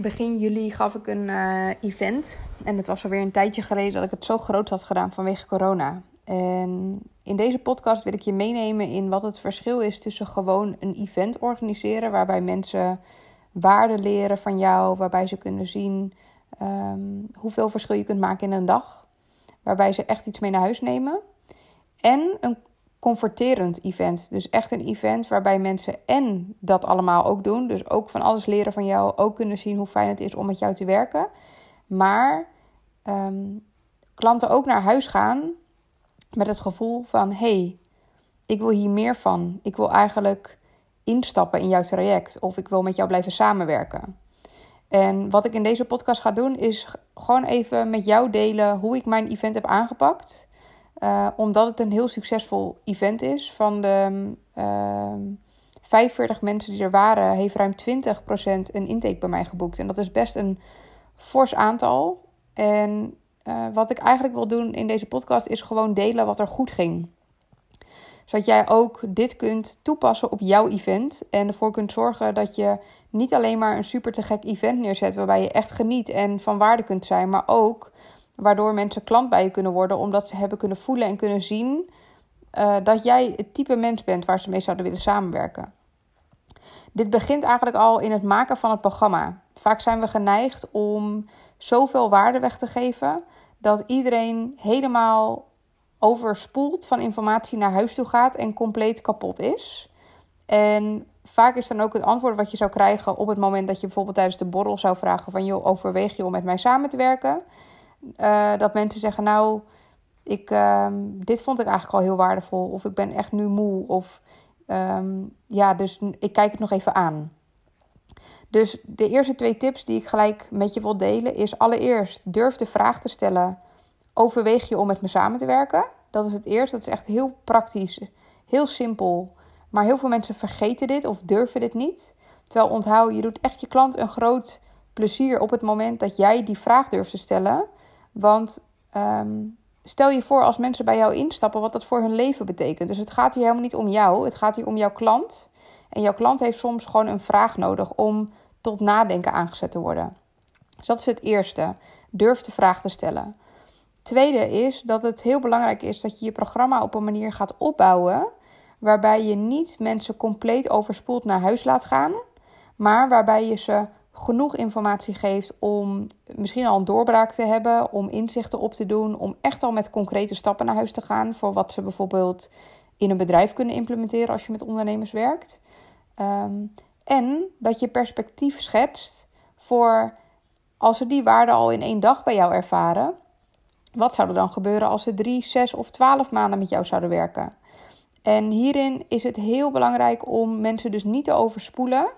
Begin juli gaf ik een uh, event. En het was alweer een tijdje geleden dat ik het zo groot had gedaan vanwege corona. En in deze podcast wil ik je meenemen in wat het verschil is tussen gewoon een event organiseren. Waarbij mensen waarde leren van jou. Waarbij ze kunnen zien um, hoeveel verschil je kunt maken in een dag. Waarbij ze echt iets mee naar huis nemen. En een converterend event. Dus echt een event waarbij mensen en dat allemaal ook doen. Dus ook van alles leren van jou. Ook kunnen zien hoe fijn het is om met jou te werken. Maar ehm, klanten ook naar huis gaan met het gevoel van: hey, ik wil hier meer van. Ik wil eigenlijk instappen in jouw traject. Of ik wil met jou blijven samenwerken. En wat ik in deze podcast ga doen, is gewoon even met jou delen hoe ik mijn event heb aangepakt. Uh, omdat het een heel succesvol event is. Van de uh, ehm, 45 mensen die er waren, heeft ruim 20% een intake bij mij geboekt. En dat is best een fors aantal. En uh, wat ik eigenlijk wil doen in deze podcast is gewoon delen wat er goed ging. Zodat jij ook dit kunt toepassen op jouw event. En ervoor kunt zorgen dat je niet alleen maar een super te gek event neerzet. Waarbij je echt geniet en van waarde kunt zijn. Maar ook Waardoor mensen klant bij je kunnen worden, omdat ze hebben kunnen voelen en kunnen zien uh, dat jij het type mens bent waar ze mee zouden willen samenwerken. Dit begint eigenlijk al in het maken van het programma. Vaak zijn we geneigd om zoveel waarde weg te geven dat iedereen helemaal overspoeld van informatie naar huis toe gaat en compleet kapot is. En vaak is dan ook het antwoord wat je zou krijgen op het moment dat je bijvoorbeeld tijdens de borrel zou vragen van joh, overweeg je om met mij samen te werken? Uh, dat mensen zeggen, nou, ik, uh, dit vond ik eigenlijk al heel waardevol. Of ik ben echt nu moe. Of um, ja, dus ik kijk het nog even aan. Dus de eerste twee tips die ik gelijk met je wil delen is allereerst durf de vraag te stellen: overweeg je om met me samen te werken? Dat is het eerste. Dat is echt heel praktisch, heel simpel. Maar heel veel mensen vergeten dit of durven dit niet. Terwijl onthoud, je doet echt je klant een groot plezier op het moment dat jij die vraag durft te stellen. Want ehm, stel je voor als mensen bij jou instappen, wat dat voor hun leven betekent. Dus het gaat hier helemaal niet om jou, het gaat hier om jouw klant. En jouw klant heeft soms gewoon een vraag nodig om tot nadenken aangezet te worden. Dus dat is het eerste. Durf de vraag te stellen. Tweede is dat het heel belangrijk is dat je je programma op een manier gaat opbouwen waarbij je niet mensen compleet overspoeld naar huis laat gaan, maar waarbij je ze genoeg informatie geeft om misschien al een doorbraak te hebben, om inzichten op te doen, om echt al met concrete stappen naar huis te gaan voor wat ze bijvoorbeeld in een bedrijf kunnen implementeren als je met ondernemers werkt. Ehm, en dat je perspectief schetst voor als ze die waarde al in één dag bij jou ervaren, wat zou er dan gebeuren als ze drie, zes of twaalf maanden met jou zouden werken? En hierin is het heel belangrijk om mensen dus niet te overspoelen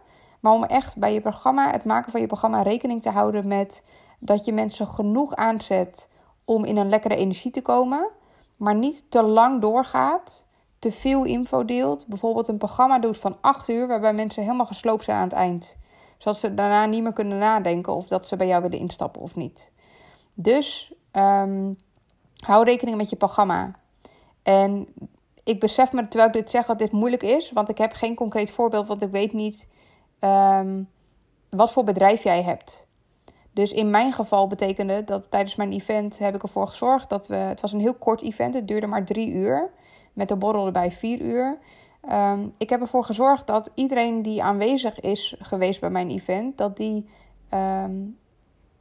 maar om echt bij je programma, het maken van je programma, rekening te houden met dat je mensen genoeg aanzet om in een lekkere energie te komen, maar niet te lang doorgaat, te veel info deelt. Bijvoorbeeld een programma doet van 8 uur, waarbij mensen helemaal gesloopt zijn aan het eind. Zodat ze daarna niet meer kunnen nadenken of dat ze bij jou willen instappen of niet. Dus um, hou rekening met je programma. En ik besef me terwijl ik dit zeg dat dit moeilijk is, want ik heb geen concreet voorbeeld, want ik weet niet um, wat voor bedrijf jij hebt. Dus in mijn geval betekende dat tijdens mijn event heb ik ervoor gezorgd dat we. Het was een heel kort event, het duurde maar drie uur. Met de borrel erbij vier uur. Um, ik heb ervoor gezorgd dat iedereen die aanwezig is geweest bij mijn event, dat die um,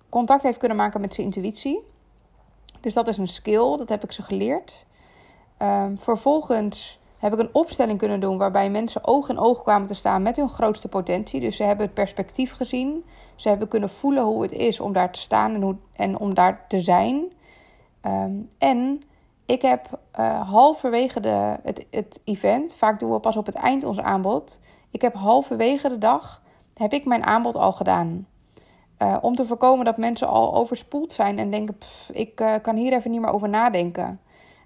contact heeft kunnen maken met zijn intuïtie. Dus dat is een skill, dat heb ik ze geleerd. Vervolgens heb ik een opstelling kunnen doen waarbij mensen oog in oog kwamen te staan met hun grootste potentie. Dus ze hebben het perspectief gezien. Ze hebben kunnen voelen hoe het is om daar te staan en, hoe, en om daar te zijn. Um, en ik heb uh, halverwege de, het, het event, vaak doen we pas op het eind ons aanbod. Ik heb halverwege de dag heb ik mijn aanbod al gedaan. Uh, om te voorkomen dat mensen al overspoeld zijn en denken: ik uh, kan hier even niet meer over nadenken.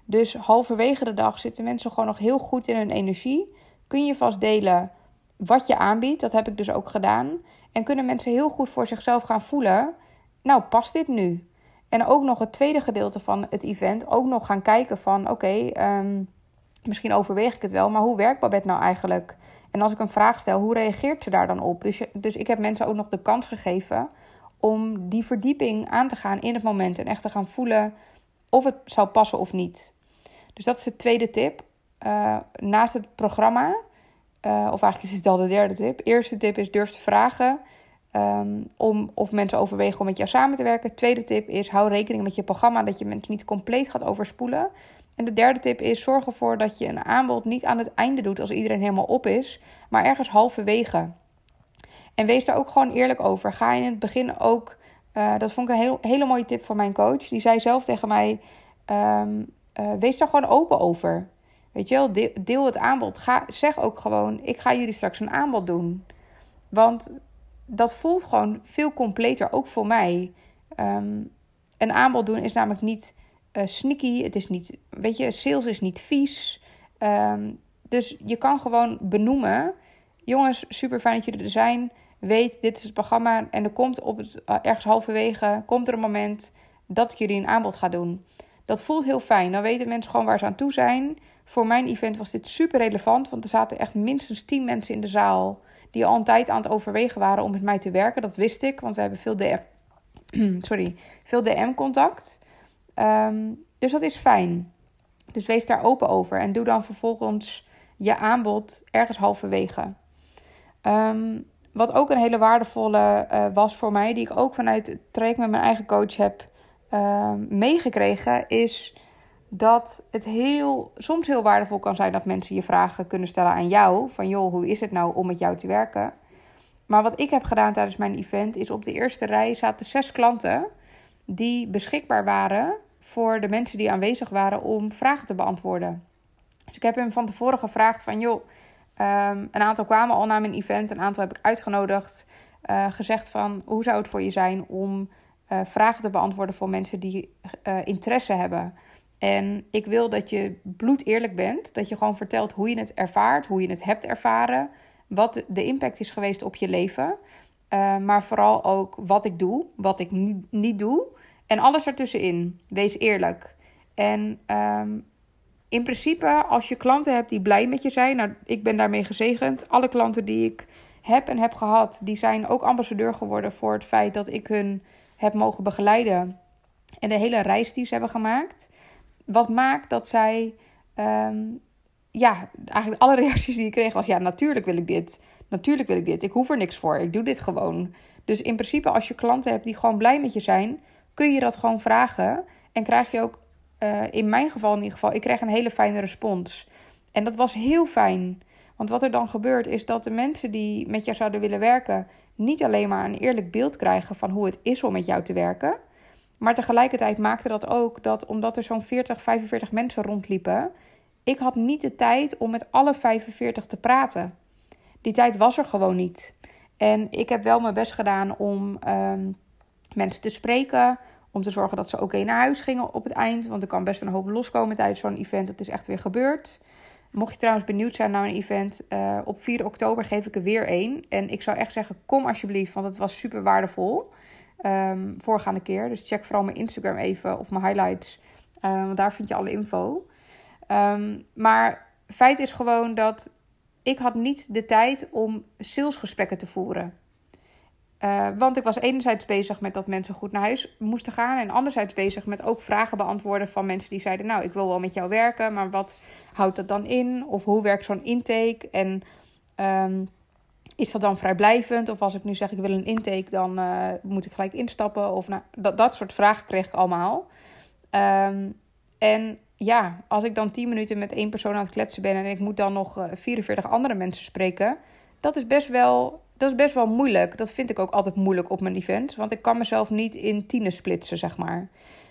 Dus halverwege de dag zitten mensen gewoon nog heel goed in hun energie. Kun je vast delen wat je aanbiedt. Dat heb ik dus ook gedaan. En kunnen mensen heel goed voor zichzelf gaan voelen. Nou, past dit nu? En ook nog het tweede gedeelte van het event. Ook nog gaan kijken van oké, um, Misschien overweeg ik het wel, maar hoe werkt Babette nou eigenlijk? En als ik een vraag stel, hoe reageert ze daar dan op? Dus, dus ik heb mensen ook nog de kans gegeven om die verdieping aan te gaan in het moment en echt te gaan voelen of het zou passen of niet. Dus dat is de tweede tip. Uh, naast het programma, uh, of eigenlijk is het al de derde tip. Eerste tip is durf te vragen um, om, of mensen overwegen om met jou samen te werken. Tweede tip is hou rekening met je programma dat je mensen niet compleet gaat overspoelen. En de derde tip is zorg ervoor dat je een aanbod niet aan het einde doet als iedereen helemaal op is, maar ergens halverwege. En wees daar ook gewoon eerlijk over. Ga in het begin ook, uh, dat vond ik een hele mooie tip van mijn coach. Die zei zelf tegen mij, um, uh, wees daar gewoon open over. Weet je wel, deel, het aanbod. Ga, zeg ook gewoon, ik ga jullie straks een aanbod doen. Want dat voelt gewoon veel completer, ook voor mij. Um, een aanbod doen is namelijk niet uh, sneaky. Het is niet, weet je, sales is niet vies. Um, dus je kan gewoon benoemen. Jongens, super fijn dat jullie er zijn. Weet, dit is het programma. En er komt op het, uh, ergens halverwege, komt er een moment dat ik jullie een aanbod ga doen. Dat voelt heel fijn. Dan weten mensen gewoon waar ze aan toe zijn. Voor mijn event was dit super relevant. Want er zaten echt minstens 10 mensen in de zaal. Die al een tijd aan het overwegen waren om met mij te werken. Dat wist ik, want we hebben veel DM, sorry, veel DM-contact. Um, dus dat is fijn. Dus wees daar open over. En doe dan vervolgens je aanbod ergens halverwege. Um, wat ook een hele waardevolle uh, was voor mij, die ik ook vanuit het traject met mijn eigen coach heb uh, meegekregen, is dat het heel, soms heel waardevol kan zijn dat mensen je vragen kunnen stellen aan jou. Van joh, hoe is het nou om met jou te werken? Maar wat ik heb gedaan tijdens mijn event is op de eerste rij zaten zes klanten die beschikbaar waren voor de mensen die aanwezig waren om vragen te beantwoorden. Dus ik heb hem van tevoren gevraagd van joh, um, een aantal kwamen al naar mijn event, een aantal heb ik uitgenodigd, uh, gezegd van hoe zou het voor je zijn om uh, vragen te beantwoorden voor mensen die uh, interesse hebben. En ik wil dat je bloed eerlijk bent, dat je gewoon vertelt hoe je het ervaart, hoe je het hebt ervaren, wat de impact is geweest op je leven. maar vooral ook wat ik doe, wat ik niet, niet doe. En alles ertussenin. Wees eerlijk. En um, in principe, als je klanten hebt die blij met je zijn, nou, ik ben daarmee gezegend. Alle klanten die ik heb en heb gehad, die zijn ook ambassadeur geworden voor het feit dat ik hun heb mogen begeleiden. En de hele reis die ze hebben gemaakt. Wat maakt dat zij. Um, ja, eigenlijk alle reacties die ik kreeg was: ja, natuurlijk wil ik dit. Natuurlijk wil ik dit. Ik hoef er niks voor. Ik doe dit gewoon. Dus in principe, als je klanten hebt die gewoon blij met je zijn, kun je dat gewoon vragen. En krijg je ook, uh, in mijn geval in ieder geval, ik kreeg een hele fijne respons. En dat was heel fijn. Want wat er dan gebeurt is dat de mensen die met jou zouden willen werken, niet alleen maar een eerlijk beeld krijgen van hoe het is om met jou te werken. Maar tegelijkertijd maakte dat ook dat omdat er zo'n 40, 45 mensen rondliepen, ik had niet de tijd om met alle 45 te praten. Die tijd was er gewoon niet. En ik heb wel mijn best gedaan om um, mensen te spreken. Om te zorgen dat ze oké naar huis gingen op het eind. Want er kan best een hoop loskomen tijdens zo'n event. Dat is echt weer gebeurd. Mocht je trouwens benieuwd zijn naar een event, uh, op 4 oktober geef ik er weer één. En ik zou echt zeggen, kom alsjeblieft, want het was super waardevol. Um, voorgaande keer. Dus check vooral mijn Instagram even of mijn highlights. Um, want daar vind je alle info. Um, maar feit is gewoon dat ik had niet de tijd om salesgesprekken te voeren. Uh, want ik was enerzijds bezig met dat mensen goed naar huis moesten gaan. En anderzijds bezig met ook vragen beantwoorden van mensen die zeiden: Nou, ik wil wel met jou werken, maar wat houdt dat dan in? Of hoe werkt zo'n intake? En um, is dat dan vrijblijvend? Of als ik nu zeg ik wil een intake, dan uh, moet ik gelijk instappen? Of nou, dat, dat soort vragen kreeg ik allemaal. Um, en ja, als ik dan 10 minuten met één persoon aan het kletsen ben en ik moet dan nog uh, 44 andere mensen spreken, dat is best wel dat is best wel moeilijk. Dat vind ik ook altijd moeilijk op mijn events. Want ik kan mezelf niet in tienen splitsen, zeg maar.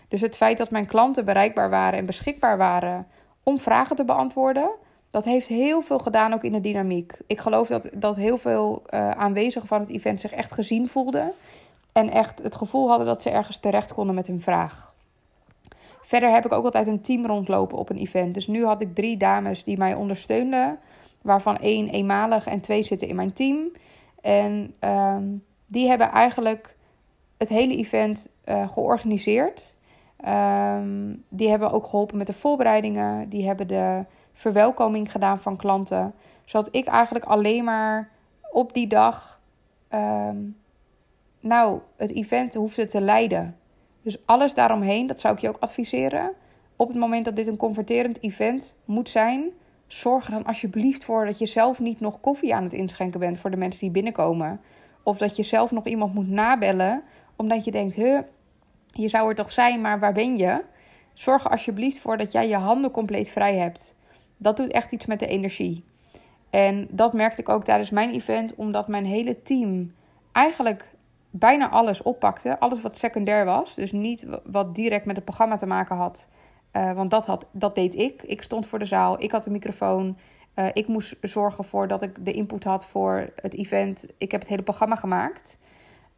Dus het feit dat mijn klanten bereikbaar waren en beschikbaar waren om vragen te beantwoorden, dat heeft heel veel gedaan ook in de dynamiek. Ik geloof dat, dat heel veel uh, aanwezigen van het event zich echt gezien voelden. En echt het gevoel hadden dat ze ergens terecht konden met hun vraag. Verder heb ik ook altijd een team rondlopen op een event. Dus nu had ik drie dames die mij ondersteunden. Waarvan één eenmalig en twee zitten in mijn team. En um, die hebben eigenlijk het hele event uh, georganiseerd. Um, die hebben ook geholpen met de voorbereidingen. Die hebben de verwelkoming gedaan van klanten. Zodat ik eigenlijk alleen maar op die dag ehm, nou, het event hoefde te leiden. Dus alles daaromheen, dat zou ik je ook adviseren. Op het moment dat dit een converterend event moet zijn, zorg er dan alsjeblieft voor dat je zelf niet nog koffie aan het inschenken bent voor de mensen die binnenkomen. Of dat je zelf nog iemand moet nabellen, omdat je denkt, huh, je zou er toch zijn, maar waar ben je? Zorg er alsjeblieft voor dat jij je handen compleet vrij hebt. Dat doet echt iets met de energie. En dat merkte ik ook tijdens mijn event, omdat mijn hele team eigenlijk bijna alles oppakte. Alles wat secundair was. Dus niet wat direct met het programma te maken had. Uh, want dat, had, dat deed ik. Ik stond voor de zaal, ik had een microfoon. Uh, ik moest zorgen voor dat ik de input had voor het event. Ik heb het hele programma gemaakt.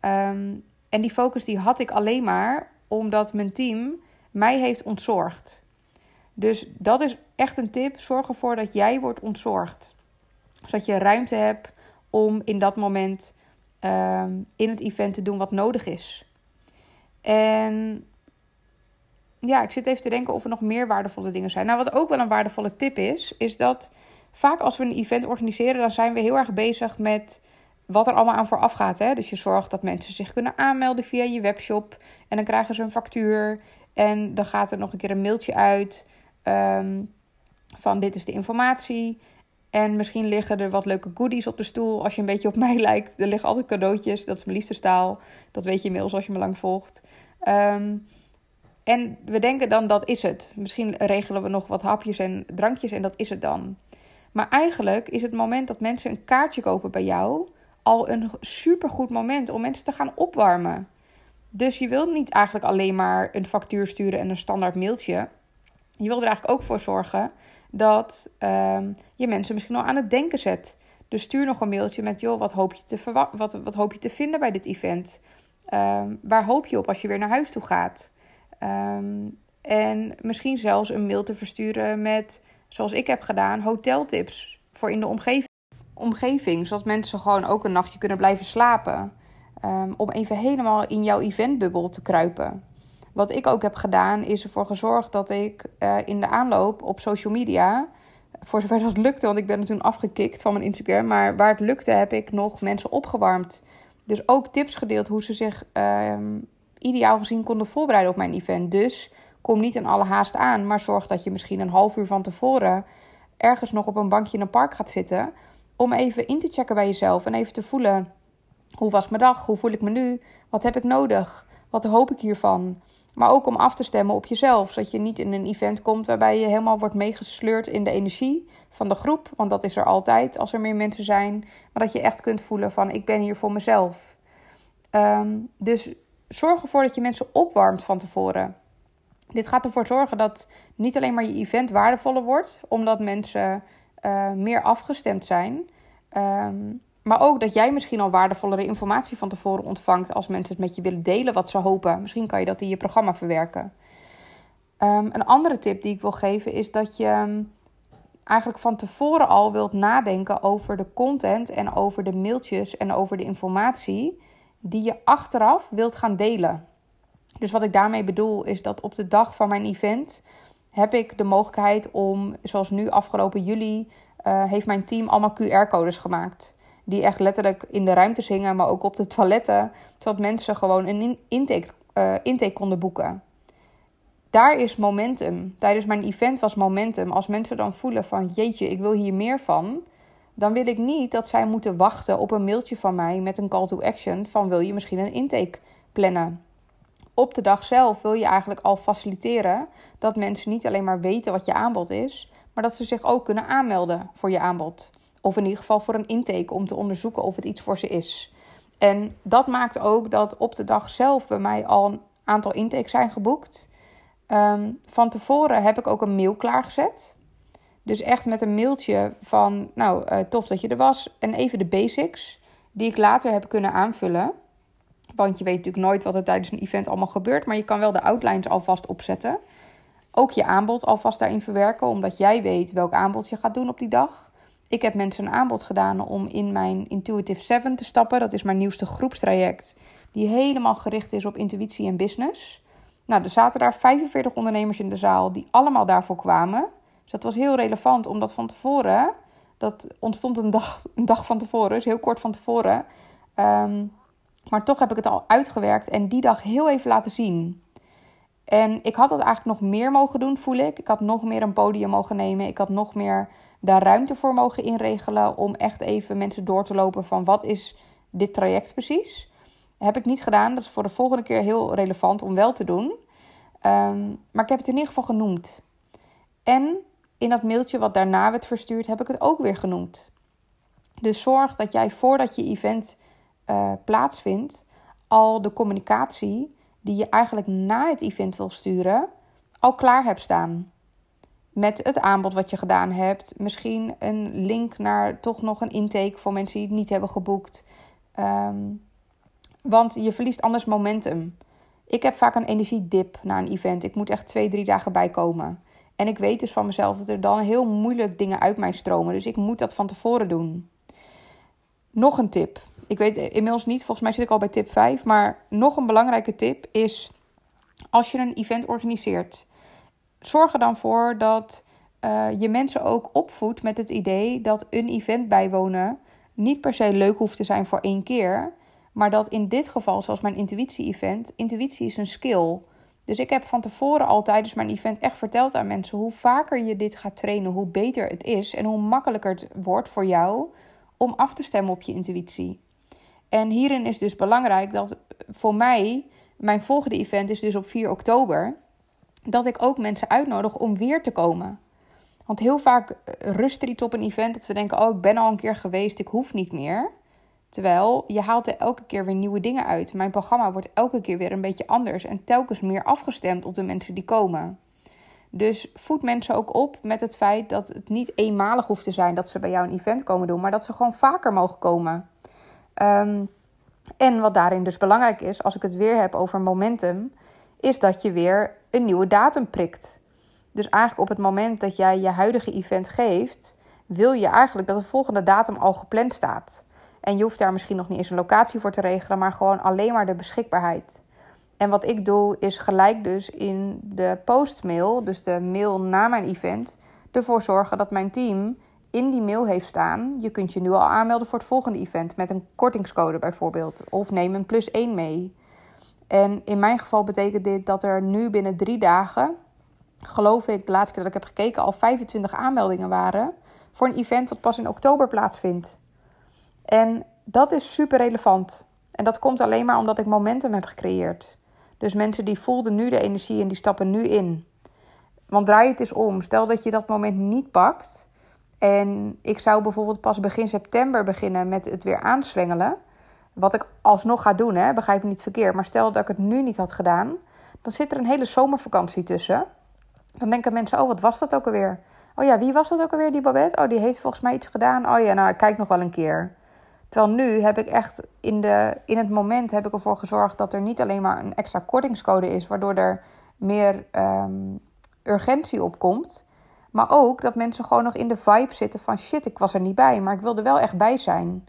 Um, en die focus die had ik alleen maar omdat mijn team mij heeft ontzorgd. Dus dat is echt een tip. Zorg ervoor dat jij wordt ontzorgd. Zodat je ruimte hebt om in dat moment um, in het event te doen wat nodig is. En ja, ik zit even te denken of er nog meer waardevolle dingen zijn. Nou, wat ook wel een waardevolle tip is, is dat vaak als we een event organiseren, dan zijn we heel erg bezig met wat er allemaal aan vooraf gaat. Hè? Dus je zorgt dat mensen zich kunnen aanmelden via je webshop. En dan krijgen ze een factuur. En dan gaat er nog een keer een mailtje uit um, van dit is de informatie. En misschien liggen er wat leuke goodies op de stoel als je een beetje op mij lijkt. Er liggen altijd cadeautjes, dat is mijn liefdestaal. Dat weet je inmiddels als je me lang volgt. Um, en we denken dan dat is het. Misschien regelen we nog wat hapjes en drankjes en dat is het dan. Maar eigenlijk is het moment dat mensen een kaartje kopen bij jou al een supergoed moment om mensen te gaan opwarmen. Dus je wilt niet eigenlijk alleen maar een factuur sturen en een standaard mailtje. Je wilt er eigenlijk ook voor zorgen dat um, je mensen misschien al aan het denken zet. Dus stuur nog een mailtje met: joh, wat hoop je te, wat, wat hoop je te vinden bij dit event? Um, waar hoop je op als je weer naar huis toe gaat? Um, en misschien zelfs een mail te versturen met, zoals ik heb gedaan, hoteltips voor in de omgeving. omgeving zodat mensen gewoon ook een nachtje kunnen blijven slapen. om even helemaal in jouw eventbubbel te kruipen. Wat ik ook heb gedaan, is ervoor gezorgd dat ik uh, in de aanloop op social media, voor zover dat lukte, want ik ben er toen afgekikt van mijn Instagram, maar waar het lukte heb ik nog mensen opgewarmd. Dus ook tips gedeeld hoe ze zich uh, ideaal gezien konden voorbereiden op mijn event. Dus kom niet in alle haast aan, maar zorg dat je misschien een half uur van tevoren ergens nog op een bankje in een park gaat zitten. Om even in te checken bij jezelf en even te voelen: hoe was mijn dag? Hoe voel ik me nu? Wat heb ik nodig? Wat hoop ik hiervan? Maar ook om af te stemmen op jezelf. Zodat je niet in een event komt waarbij je helemaal wordt meegesleurd in de energie van de groep. Want dat is er altijd als er meer mensen zijn. Maar dat je echt kunt voelen van ik ben hier voor mezelf. Um, dus zorg ervoor dat je mensen opwarmt van tevoren. Dit gaat ervoor zorgen dat niet alleen maar je event waardevoller wordt, omdat mensen uh, meer afgestemd zijn. Um, maar ook dat jij misschien al waardevollere informatie van tevoren ontvangt als mensen het met je willen delen wat ze hopen. Misschien kan je dat in je programma verwerken. Um, een andere tip die ik wil geven is dat je ehm, eigenlijk van tevoren al wilt nadenken over de content en over de mailtjes en over de informatie die je achteraf wilt gaan delen. Dus wat ik daarmee bedoel is dat op de dag van mijn event heb ik de mogelijkheid om, zoals nu afgelopen juli, uh, heeft mijn team allemaal QR-codes gemaakt die echt letterlijk in de ruimtes hingen, maar ook op de toiletten, zodat mensen gewoon een intake, uh, intake konden boeken. Daar is momentum. Tijdens mijn event was momentum. Als mensen dan voelen van jeetje, ik wil hier meer van, dan wil ik niet dat zij moeten wachten op een mailtje van mij met een call to action van wil je misschien een intake plannen. Op de dag zelf wil je eigenlijk al faciliteren dat mensen niet alleen maar weten wat je aanbod is, maar dat ze zich ook kunnen aanmelden voor je aanbod. Of in ieder geval voor een intake om te onderzoeken of het iets voor ze is. En dat maakt ook dat op de dag zelf bij mij al een aantal intakes zijn geboekt. Ehm, van tevoren heb ik ook een mail klaargezet. Dus echt met een mailtje van, nou, uh, tof dat je er was. En even de basics, die ik later heb kunnen aanvullen. Want je weet natuurlijk nooit wat er tijdens een event allemaal gebeurt. Maar je kan wel de outlines alvast opzetten. Ook je aanbod alvast daarin verwerken, omdat jij weet welk aanbod je gaat doen op die dag. Ik heb mensen een aanbod gedaan om in mijn Intuitive 7 te stappen. Dat is mijn nieuwste groepstraject, die helemaal gericht is op intuïtie en business. Nou, er zaten daar 45 ondernemers in de zaal die allemaal daarvoor kwamen. Dus dat was heel relevant, omdat van tevoren, dat ontstond een dag, een dag van tevoren, dus heel kort van tevoren. Um, maar toch heb ik het al uitgewerkt en die dag heel even laten zien. En ik had dat eigenlijk nog meer mogen doen, voel ik. Ik had nog meer een podium mogen nemen. Ik had nog meer daar ruimte voor mogen inregelen om echt even mensen door te lopen van wat is dit traject precies. heb ik niet gedaan. Dat is voor de volgende keer heel relevant om wel te doen. Ehm, maar ik heb het in ieder geval genoemd. En in dat mailtje wat daarna werd verstuurd, heb ik het ook weer genoemd. Dus zorg dat jij voordat je event uh, plaatsvindt, al de communicatie die je eigenlijk na het event wil sturen, al klaar hebt staan. Met het aanbod wat je gedaan hebt. Misschien een link naar toch nog een intake voor mensen die het niet hebben geboekt. Ehm, want je verliest anders momentum. Ik heb vaak een energiedip na een event. Ik moet echt twee, drie dagen bijkomen. En ik weet dus van mezelf dat er dan heel moeilijk dingen uit mij stromen. Dus ik moet dat van tevoren doen. Nog een tip ik weet inmiddels niet, volgens mij zit ik al bij tip 5. Maar nog een belangrijke tip is: als je een event organiseert, zorg er dan voor dat uh, je mensen ook opvoedt met het idee dat een event bijwonen niet per se leuk hoeft te zijn voor één keer. Maar dat in dit geval, zoals mijn intuïtie-event, intuïtie is een skill. Dus ik heb van tevoren al tijdens mijn event echt verteld aan mensen hoe vaker je dit gaat trainen, hoe beter het is en hoe makkelijker het wordt voor jou om af te stemmen op je intuïtie. En hierin is dus belangrijk dat voor mij, mijn volgende event is dus op 4 oktober, dat ik ook mensen uitnodig om weer te komen. Want heel vaak rust er iets op een event dat we denken: oh, ik ben al een keer geweest, ik hoef niet meer. Terwijl je haalt er elke keer weer nieuwe dingen uit. Mijn programma wordt elke keer weer een beetje anders en telkens meer afgestemd op de mensen die komen. Dus voed mensen ook op met het feit dat het niet eenmalig hoeft te zijn dat ze bij jou een event komen doen, maar dat ze gewoon vaker mogen komen. Ehm, en wat daarin dus belangrijk is, als ik het weer heb over momentum, is dat je weer een nieuwe datum prikt. Dus eigenlijk op het moment dat jij je huidige event geeft, wil je eigenlijk dat de volgende datum al gepland staat. En je hoeft daar misschien nog niet eens een locatie voor te regelen, maar gewoon alleen maar de beschikbaarheid. En wat ik doe, is gelijk dus in de postmail, dus de mail na mijn event, ervoor zorgen dat mijn team in die mail heeft staan: je kunt je nu al aanmelden voor het volgende event met een kortingscode bijvoorbeeld. Of neem een plus 1 mee. En in mijn geval betekent dit dat er nu binnen drie dagen, geloof ik, de laatste keer dat ik heb gekeken, al 25 aanmeldingen waren voor een event wat pas in oktober plaatsvindt. En dat is super relevant. En dat komt alleen maar omdat ik momentum heb gecreëerd. Dus mensen die voelden nu de energie en die stappen nu in. Want draai het eens om. Stel dat je dat moment niet pakt en ik zou bijvoorbeeld pas begin september beginnen met het weer aanswengelen. Wat ik alsnog ga doen, hè? begrijp me niet verkeerd. Maar stel dat ik het nu niet had gedaan, dan zit er een hele zomervakantie tussen. Dan denken mensen, oh, wat was dat ook alweer? Oh ja, wie was dat ook alweer, die Babette? Oh, die heeft volgens mij iets gedaan. Oh ja, nou, kijk nog wel een keer. Terwijl nu heb ik echt in, de, in het moment heb ik ervoor gezorgd dat er niet alleen maar een extra kortingscode is, waardoor er meer um, urgentie op komt. Maar ook dat mensen gewoon nog in de vibe zitten van shit, ik was er niet bij, maar ik wilde wel echt bij zijn.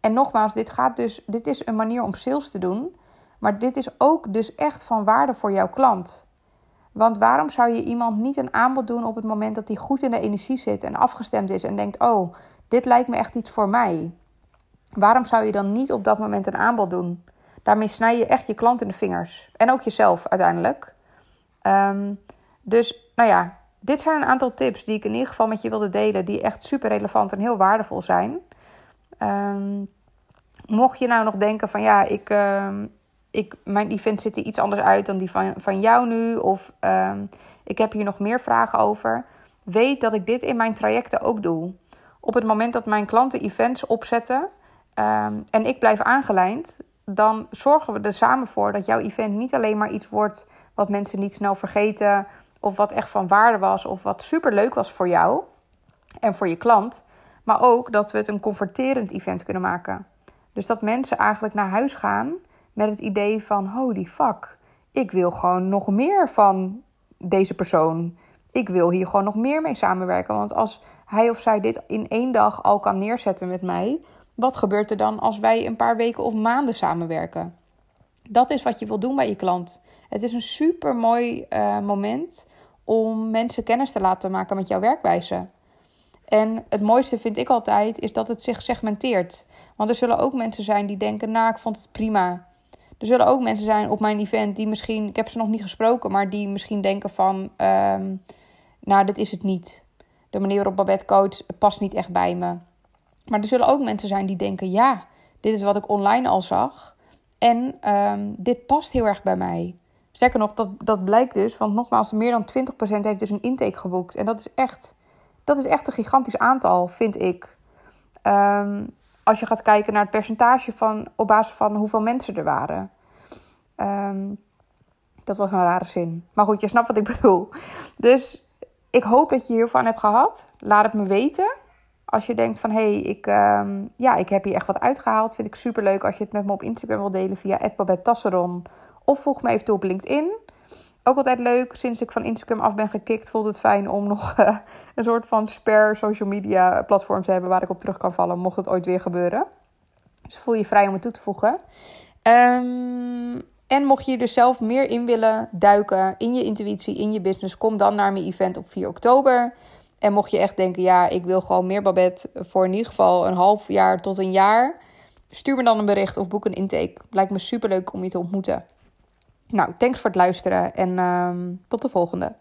En nogmaals, dit, gaat dus, dit is een manier om sales te doen. Maar dit is ook dus echt van waarde voor jouw klant. Want waarom zou je iemand niet een aanbod doen op het moment dat hij goed in de energie zit en afgestemd is en denkt: Oh, dit lijkt me echt iets voor mij? Waarom zou je dan niet op dat moment een aanbod doen? Daarmee snij je echt je klant in de vingers. En ook jezelf uiteindelijk. Ehm, dus nou ja, dit zijn een aantal tips die ik in ieder geval met je wilde delen, die echt super relevant en heel waardevol zijn. Ehm, mocht je nou nog denken van ja, ik, um, ik, mijn event ziet er iets anders uit dan die van, van jou nu, of ehm, ik heb hier nog meer vragen over, weet dat ik dit in mijn trajecten ook doe. Op het moment dat mijn klanten events opzetten en ik blijf aangelijnd, dan zorgen we er samen voor dat jouw event niet alleen maar iets wordt wat mensen niet snel vergeten of wat echt van waarde was, of wat super leuk was voor jou en voor je klant. Maar ook dat we het een converterend event kunnen maken. Dus dat mensen eigenlijk naar huis gaan met het idee van: holy fuck, ik wil gewoon nog meer van deze persoon. Ik wil hier gewoon nog meer mee samenwerken. Want als hij of zij dit in één dag al kan neerzetten met mij, wat gebeurt er dan als wij een paar weken of maanden samenwerken? Dat is wat je wil doen bij je klant. Het is een super mooi uh, moment om mensen kennis te laten maken met jouw werkwijze. En het mooiste vind ik altijd is dat het zich segmenteert. Want er zullen ook mensen zijn die denken: Nou, ik vond het prima. Er zullen ook mensen zijn op mijn event die misschien, ik heb ze nog niet gesproken, maar die misschien denken van: ehm, Nou, dit is het niet. De manier waarop Babette coach past niet echt bij me. Maar er zullen ook mensen zijn die denken: Ja, dit is wat ik online al zag. En ehm, dit past heel erg bij mij. Sterker nog, dat, dat blijkt dus, want nogmaals, meer dan 20% heeft dus een intake geboekt. En dat is echt, dat is echt een gigantisch aantal, vind ik. Ehm, als je gaat kijken naar het percentage van, op basis van hoeveel mensen er waren. Ehm, dat was een rare zin. Maar goed, je snapt wat ik bedoel. Dus ik hoop dat je hiervan hebt gehad. Laat het me weten. Als je denkt van, hey, ik, ehm, ja, ik heb hier echt wat uitgehaald. Vind ik super leuk als je het met me op Instagram wil delen via @babettasseron Of volg me eventueel op LinkedIn. Ook altijd leuk. Sinds ik van Instagram af ben gekikt, voelt het fijn om nog uh, een soort van spare social media platform te hebben waar ik op terug kan vallen, mocht het ooit weer gebeuren. Dus voel je vrij om het toe te voegen. Um, en mocht je er dus zelf meer in willen duiken in je intuïtie, in je business, kom dan naar mijn event op 4 oktober. En mocht je echt denken, ja, ik wil gewoon meer Babette voor in ieder geval een half jaar tot een jaar. Stuur me dan een bericht of boek een intake. Lijkt me super leuk om je te ontmoeten. Nou, thanks voor het luisteren en uh, tot de volgende.